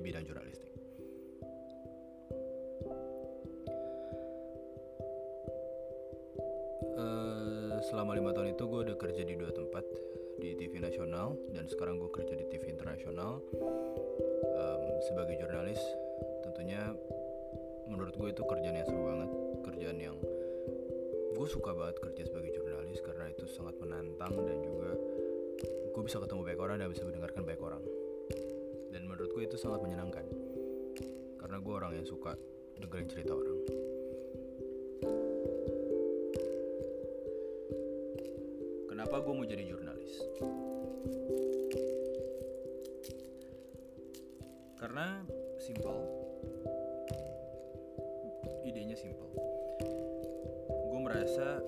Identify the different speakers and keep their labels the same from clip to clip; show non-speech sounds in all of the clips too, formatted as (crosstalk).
Speaker 1: Di bidang jurnalistik. Eh, selama lima tahun itu gue udah kerja di dua tempat di TV nasional dan sekarang gue kerja di TV internasional Em, sebagai jurnalis. Tentunya menurut gue itu kerjaan yang seru banget, kerjaan yang gue suka banget kerja sebagai jurnalis karena itu sangat menantang dan juga gue bisa ketemu banyak orang dan bisa mendengarkan banyak orang gue itu sangat menyenangkan. Karena gue orang yang suka dengerin cerita orang. Kenapa gue mau jadi jurnalis? Karena simple idenya simple gue merasa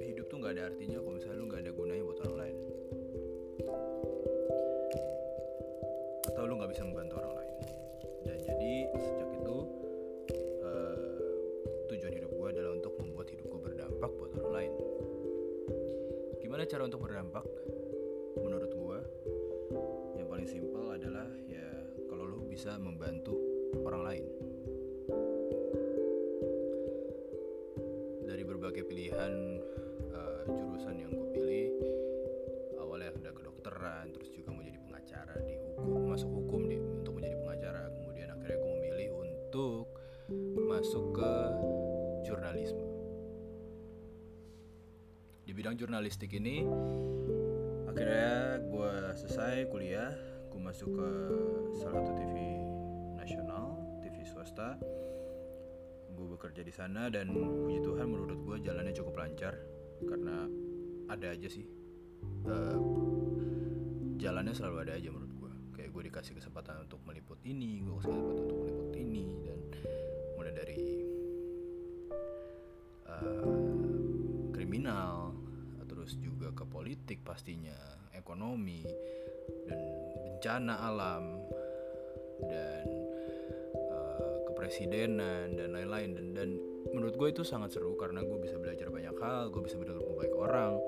Speaker 1: hidup tuh nggak ada artinya kalau misalnya lu nggak ada gunanya untuk berdampak menurut gue yang paling simpel adalah ya kalau lu bisa membantu orang lain. Dari berbagai pilihan eh, jurusan yang gue pilih awalnya udah kedokteran terus juga mau jadi pengacara di hukum masuk hukum di untuk menjadi pengacara. Kemudian akhirnya gue memilih untuk masuk ke bidang jurnalistik ini. Akhirnya gue selesai kuliah gue masuk ke salah satu TV nasional TV swasta. Gue bekerja di sana dan puji Tuhan menurut gue jalannya cukup lancar karena ada aja sih Eh, jalannya selalu ada aja menurut gue kayak gue dikasih kesempatan untuk meliput ini gue kasih kesempatan untuk meliput ini dan mulai dari eh, kriminal terus juga ke politik pastinya ekonomi dan bencana alam dan eh, kepresidenan dan lain-lain. Dan dan menurut gue itu sangat seru karena gue bisa belajar banyak hal gue bisa bertemu baik orang.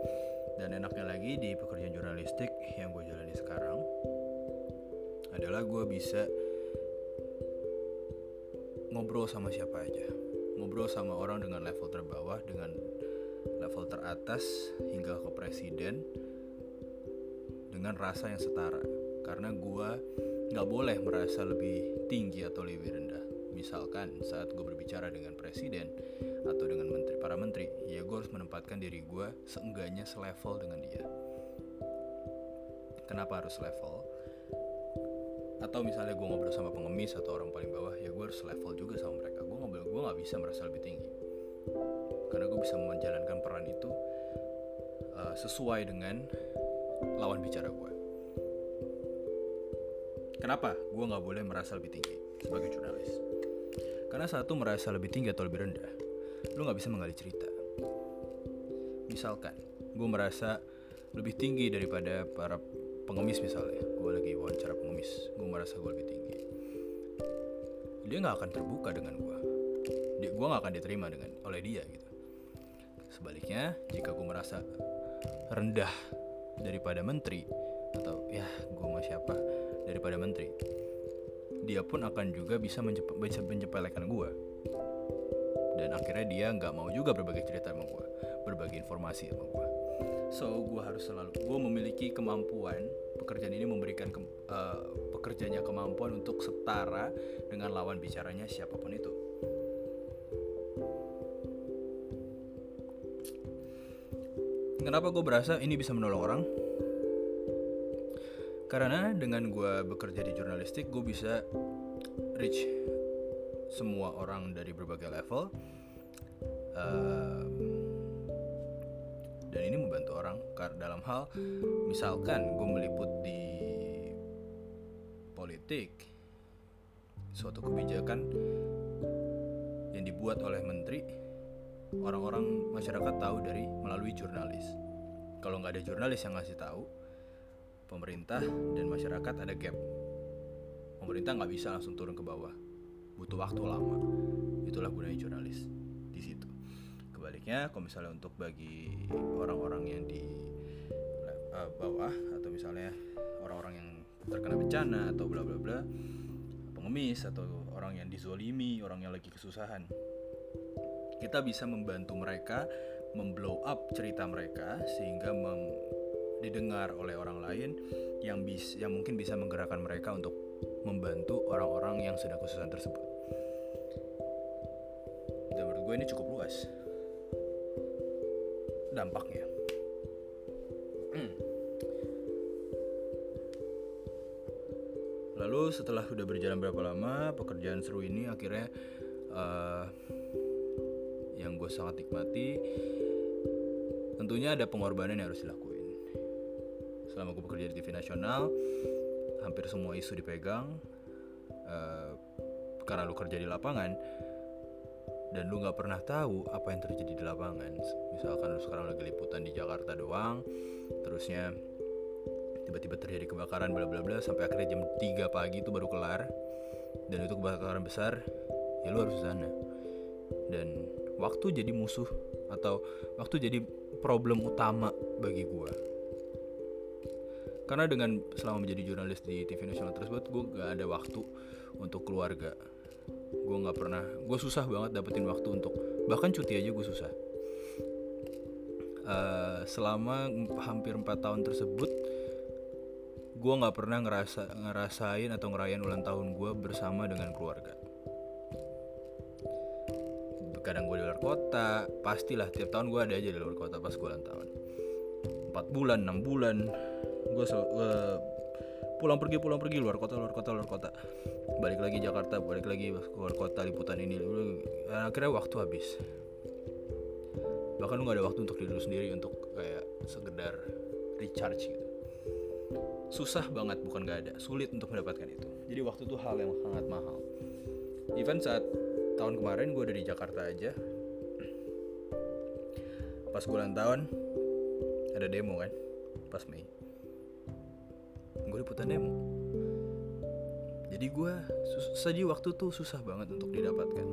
Speaker 1: Dan enaknya lagi di pekerjaan jurnalistik yang gue jalani sekarang adalah gue bisa ngobrol sama siapa aja. Ngobrol sama orang dengan level terbawah dengan level teratas hingga ke presiden dengan rasa yang setara. Karena gue nggak boleh merasa lebih tinggi atau lebih rendah. Misalkan saat gue berbicara dengan presiden atau dengan menteri para menteri ya gue harus menempatkan diri gue seenggaknya selevel dengan dia. Kenapa harus level atau misalnya gue ngobrol sama pengemis atau orang paling bawah ya gue harus level juga sama mereka. Gue ngobrol gue nggak bisa merasa lebih tinggi karena gue bisa menjalankan peran itu uh, sesuai dengan lawan bicara gue kenapa gue nggak boleh merasa lebih tinggi sebagai jurnalis? Karena satu merasa lebih tinggi atau lebih rendah lu nggak bisa menggali cerita. Misalkan gue merasa lebih tinggi daripada para pengemis misalnya. Gue lagi wawancara pengemis gue merasa gue lebih tinggi. Dia nggak akan terbuka dengan gue gue nggak akan diterima dengan oleh dia gitu sebaliknya jika gue merasa rendah daripada menteri atau ya gue mau siapa daripada menteri dia pun akan juga bisa menjep- bisa menjepelekan gue dan akhirnya dia nggak mau juga berbagi cerita sama gue berbagi informasi sama gue so gue harus selalu gue memiliki kemampuan pekerjaan ini memberikan ke, eh, pekerjanya kemampuan untuk setara dengan lawan bicaranya siapa pun itu kenapa gue berasa ini bisa menolong orang? Karena dengan gue bekerja di jurnalistik gue bisa reach semua orang dari berbagai level uh, dan ini membantu orang dalam hal misalkan gue meliput di politik suatu kebijakan yang dibuat oleh menteri orang-orang masyarakat tahu dari melalui jurnalis. Kalau nggak ada jurnalis yang ngasih tahu pemerintah dan masyarakat ada gap. Pemerintah nggak bisa langsung turun ke bawah. Butuh waktu lama. Itulah gunanya jurnalis di situ. Kebaliknya kalau misalnya untuk bagi orang-orang yang di uh, bawah atau misalnya orang-orang yang terkena bencana atau bla bla bla pengemis atau orang yang dizolimi orang yang lagi kesusahan kita bisa membantu mereka memblow up cerita mereka sehingga mem didengar oleh orang lain yang bis yang mungkin bisa menggerakkan mereka untuk membantu orang-orang yang sedang kesusahan tersebut. Dan menurut gue ini cukup luas dampaknya. Hmm. Lalu setelah sudah berjalan berapa lama pekerjaan seru ini akhirnya uh, gue sangat nikmati tentunya ada pengorbanan yang harus dilakuin. Selama gue bekerja di TV nasional hampir semua isu dipegang uh, karena lu kerja di lapangan dan lu nggak pernah tahu apa yang terjadi di lapangan. Misalkan lu sekarang lagi liputan di Jakarta doang terusnya tiba-tiba terjadi kebakaran bla bla bla sampai akhirnya jam 3 pagi itu baru kelar dan itu kebakaran besar ya lu harus sana. Dan waktu jadi musuh atau waktu jadi problem utama bagi gue karena dengan selama menjadi jurnalis di TV nasional tersebut gue gak ada waktu untuk keluarga. Gue nggak pernah gue susah banget dapetin waktu untuk bahkan cuti aja gue susah. Uh, selama hampir 4 tahun tersebut gue nggak pernah ngerasa ngerasain atau ngerayain ulang tahun gue bersama dengan keluarga kadang gue di luar kota pastilah tiap tahun gue ada aja di luar kota pas gue ulang tahun. Empat bulan enam bulan gue uh, pulang pergi pulang pergi luar kota luar kota luar kota. Balik lagi Jakarta balik lagi luar kota liputan ini akhirnya waktu habis. Bahkan lu gak ada waktu untuk diri sendiri untuk kayak sekedar recharge gitu. Susah banget bukan gak ada sulit untuk mendapatkan itu. Jadi waktu itu hal yang sangat mahal. Even saat tahun kemarin gue udah di Jakarta aja. Pas bulan tahun ada demo kan pas Mei. Gue liputan demo. Jadi gue saja waktu tuh susah banget untuk didapatkan.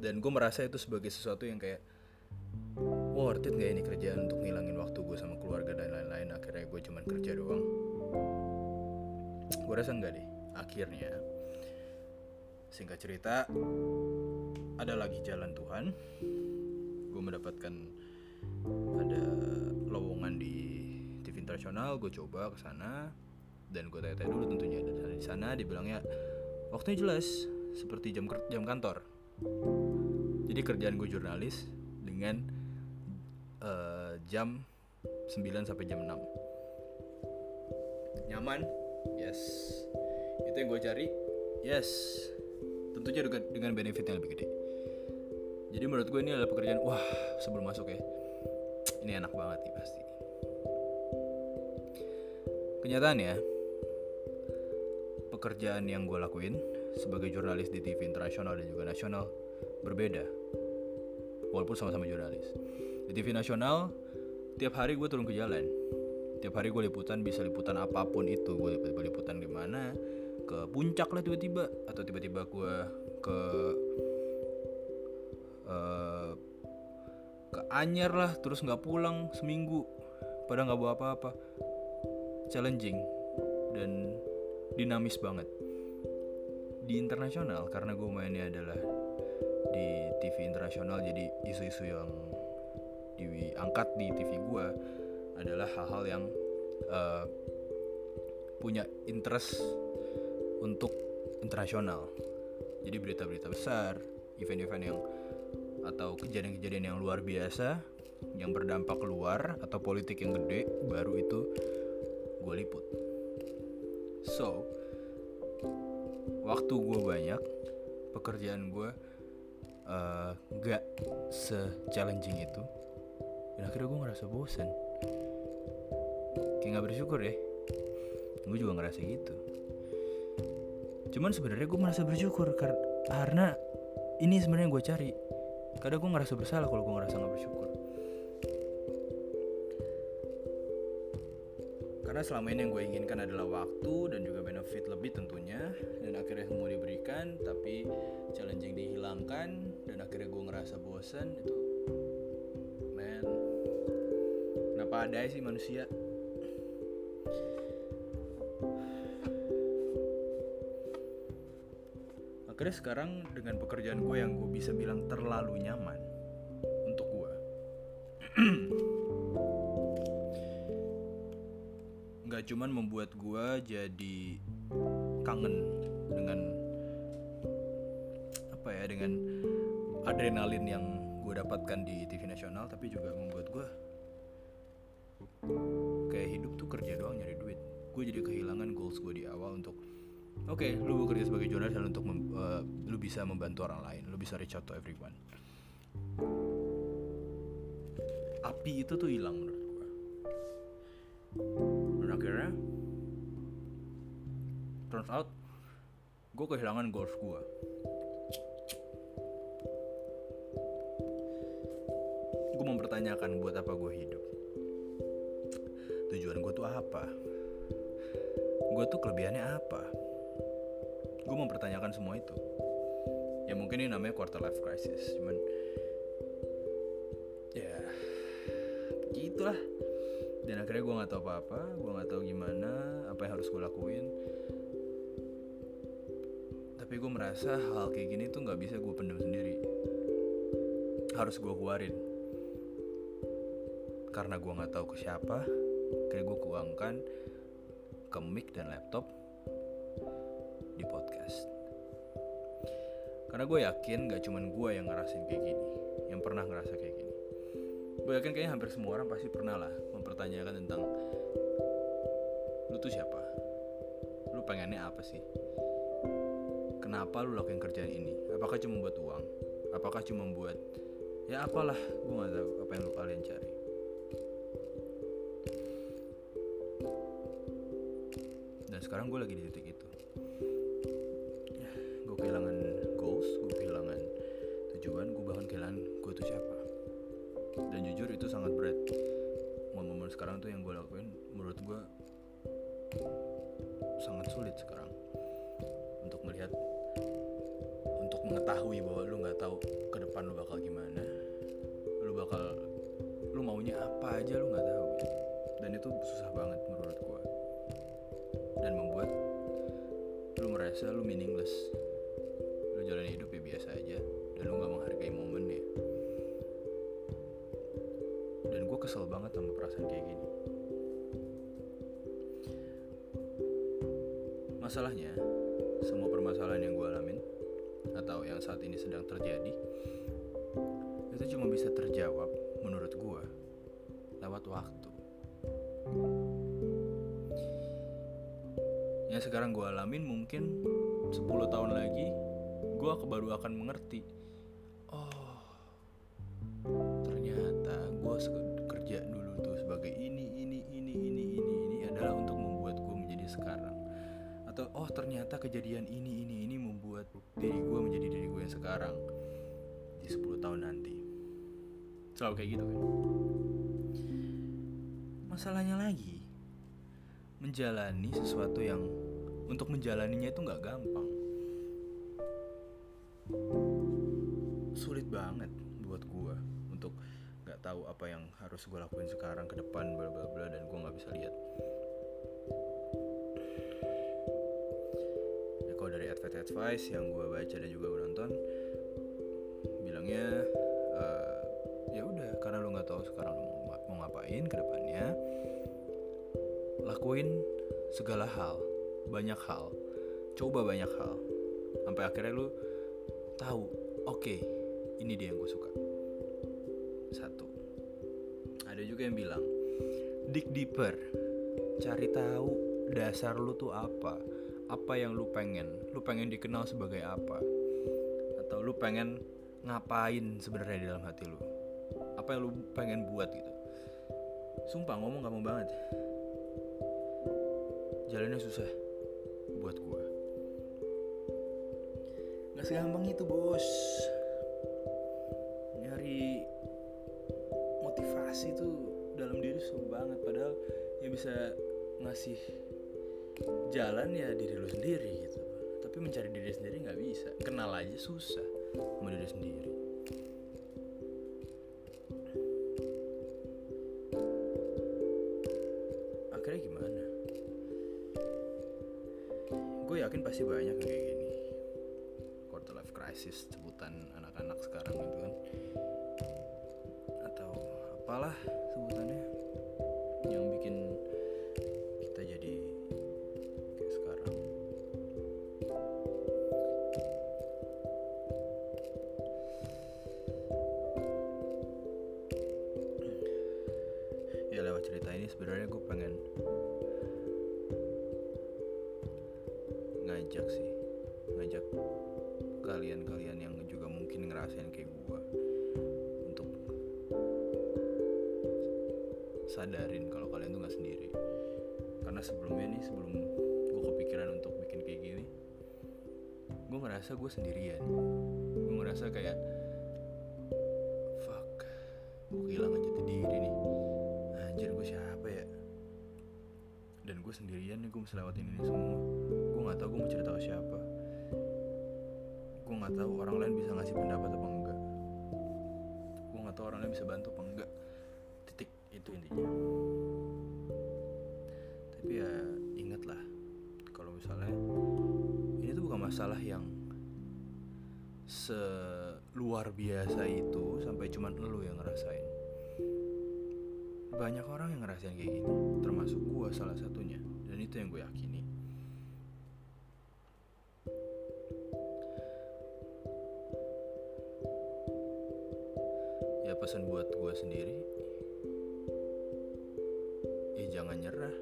Speaker 1: Dan gue merasa itu sebagai sesuatu yang kayak worth it gak ini kerjaan untuk ngilangin waktu gue sama keluarga dan lain-lain akhirnya gue cuman kerja doang? Gue rasa enggak deh akhirnya singkat cerita ada lagi jalan Tuhan. Gue mendapatkan ada lowongan di TV internasional gue coba ke sana dan gue tanya-tanya dulu tentunya dan di sana. Dibilangnya waktunya jelas seperti jam jam kantor. Jadi kerjaan gue jurnalis dengan uh, jam 9 sampai jam 6 nyaman? Yes. Itu yang gue cari? Yes tentunya dengan, dengan benefit yang lebih gede. Jadi menurut gue ini adalah pekerjaan wah sebelum masuk ya ini enak banget nih pasti. Kenyataannya pekerjaan yang gue lakuin sebagai jurnalis di TV internasional dan juga nasional berbeda walaupun sama-sama jurnalis. Di TV nasional tiap hari gue turun ke jalan. Tiap hari gue liputan bisa liputan apa pun itu gue liputan di mana ke puncak lah tiba-tiba atau tiba-tiba gue ke uh, ke Anyer lah terus nggak pulang seminggu pada nggak bawa apa-apa. Challenging dan dinamis banget. Di internasional karena gue mainnya adalah di TV internasional jadi isu-isu yang diangkat di TV gue adalah hal-hal yang uh, punya interest untuk internasional. Jadi berita-berita besar, event-event yang atau kejadian-kejadian yang luar biasa yang berdampak luar atau politik yang gede baru itu gue liput. So, waktu gue banyak, pekerjaan gue uh, gak se-challenging itu dan akhirnya gue ngerasa bosan kayak gak bersyukur ya gue juga ngerasa gitu cuman sebenarnya gue merasa bersyukur karena ini sebenarnya gue cari. Kadang gue ngerasa bersalah kalau gue ngerasa gak bersyukur. Karena selama ini yang gue inginkan adalah waktu dan juga benefit lebih tentunya. Dan akhirnya semua diberikan tapi challenging dihilangkan dan akhirnya gue ngerasa bosan itu man. Kenapa ada sih manusia akhirnya sekarang dengan pekerjaan gue yang gue bisa bilang terlalu nyaman untuk gue (clears throat) nggak cuman membuat gue jadi kangen dengan apa ya dengan adrenalin yang gue dapatkan di TV nasional tapi juga membuat gue kayak hidup tuh kerja doang nyari duit. Gue jadi kehilangan goals gue di awal untuk oke okay, lu bekerja sebagai jurnalis untuk uh, lu bisa membantu orang lain lu bisa reach out to everyone. Api itu tuh hilang menurut gue dan akhirnya turns out gue kehilangan goals gue gue mempertanyakan buat apa gue hidup. Tujuan gue tuh apa? Gue tuh kelebihannya apa gue mempertanyakan semua itu. Ya mungkin ini namanya quarter life crisis cuman ya gitulah. Dan akhirnya gue nggak tahu apa-apa gue nggak tahu gimana apa yang harus gue lakuin. Tapi gue merasa hal kayak gini tuh nggak bisa gue pendam sendiri. Harus gue keluarin. Karena gue nggak tahu ke siapa kayak gue kuangkan ke mic dan laptop di podcast. Karena gue yakin gak cuman gue yang ngerasain kayak gini, yang pernah ngerasa kayak gini. Gue yakin kayaknya hampir semua orang pasti pernah lah mempertanyakan tentang lu tuh siapa? Lu pengennya apa sih? Kenapa lu lakuin kerjaan ini? Apakah cuma buat uang? Apakah cuma buat ya apalah? Gue gak tahu apa yang lu kalian cari. Dan sekarang gue lagi di titik itu sulit sekarang untuk melihat untuk mengetahui bahwa lu nggak tahu ke depan lu bakal gimana. Lu bakal lu maunya apa aja lu nggak tahu. Dan itu susah banget menurut gue dan membuat lu merasa lu meaningless masalahnya semua permasalahan yang gue alamin atau yang saat ini sedang terjadi itu cuma bisa terjawab menurut gue lewat waktu. Yang sekarang gue alamin mungkin 10 tahun lagi gue baru akan mengerti di 10 tahun nanti. Selalu kayak gitu kan? Masalahnya lagi menjalani sesuatu yang untuk menjalaninya itu nggak gampang. Sulit banget buat gue untuk nggak tahu apa yang harus gue lakuin sekarang ke depan bla bla bla dan gue nggak bisa lihat. Ya kalau dari advice advice yang gue baca dan juga gue nonton bilangnya uh, ya udah karena lu nggak tahu sekarang lu mau, ngapain ke depannya lakuin segala hal banyak hal coba banyak hal sampai akhirnya lu tahu oke okay, ini dia yang gue suka. Satu. Ada juga yang bilang dig deeper cari tahu dasar lu tuh apa apa yang lu pengen lu pengen dikenal sebagai apa atau lu pengen ngapain sebenarnya di dalam hati lu? Apa yang lu pengen buat gitu? Sumpah ngomong gampang banget. Jalannya susah buat gue nggak segampang itu bos. Nyari motivasi tuh dalam diri susah banget. Padahal yang bisa ngasih jalan ya diri lu sendiri gitu. Tapi mencari diri sendiri nggak bisa. Kenal aja susah diri sendiri sadarin kalau kalian tuh nggak sendiri. Karena sebelumnya nih sebelum gue kepikiran untuk bikin kayak gini gue ngerasa gue sendirian. Gue ngerasa kayak fuck gue kehilangan jati diri nih. Anjir gue siapa ya? Dan gue sendirian nih gue mesti lewatin ini semua. Gue nggak tahu gue mau cerita ke siapa. Gue nggak tahu orang lain bisa ngasih pendapat apa enggak. Gue nggak tahu orang lain bisa bantu seluar biasa itu sampai cuman lu yang ngerasain. Banyak orang yang ngerasain kayak gini termasuk gue salah satunya dan itu yang gue yakini. Ya pesan buat gue sendiri ya jangan nyerah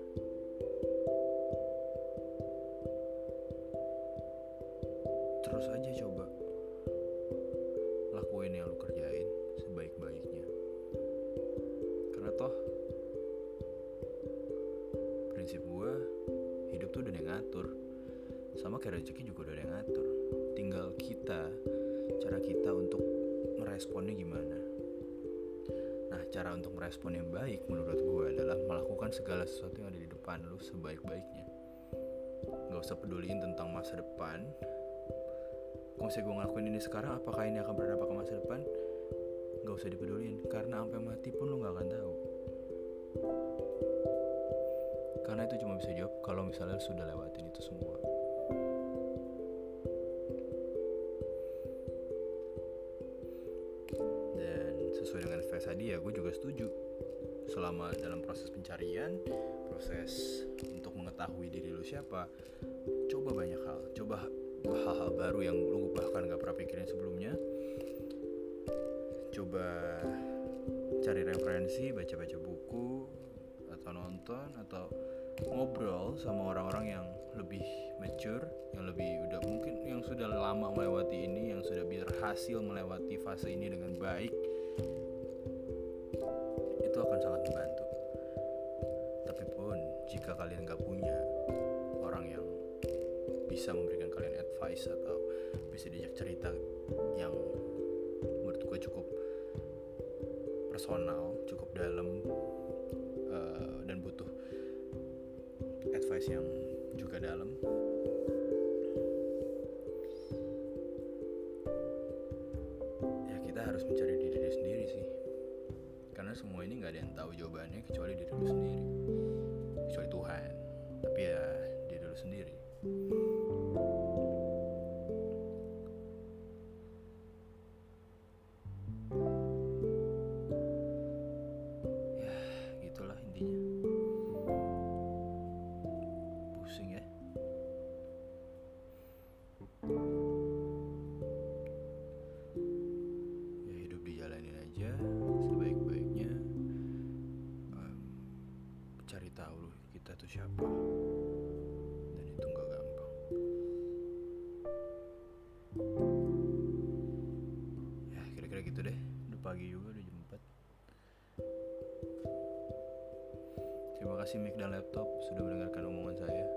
Speaker 1: untuk merespon yang baik menurut gue adalah melakukan segala sesuatu yang ada di depan lu sebaik-baiknya. Nggak usah peduliin tentang masa depan. Kalau misalnya gue ngelakuin ini sekarang apakah ini akan berdampak ke masa depan? Nggak usah dipedulin karena sampai mati pun lo nggak akan tahu. Karena itu cuma bisa jawab kalau misalnya lo sudah lewatin itu semua ya gue juga setuju. Selama dalam proses pencarian proses untuk mengetahui diri lu siapa coba banyak hal. Coba hal-hal baru yang lu bahkan gak pernah pikirin sebelumnya. Coba cari referensi baca-baca buku atau nonton atau ngobrol sama orang-orang yang lebih mature yang lebih udah mungkin yang sudah lama melewati ini yang sudah berhasil melewati fase ini dengan baik itu akan sangat membantu tapi pun jika kalian gak punya orang yang bisa memberikan kalian advice atau bisa diajak cerita yang menurut gue cukup personal, cukup dalam uh, dan butuh advice yang juga dalam. Tahu jawabannya kecuali diri lu sendiri, kecuali Tuhan. Tapi ya diri lu sendiri. Kasih mic dan laptop sudah mendengarkan omongan saya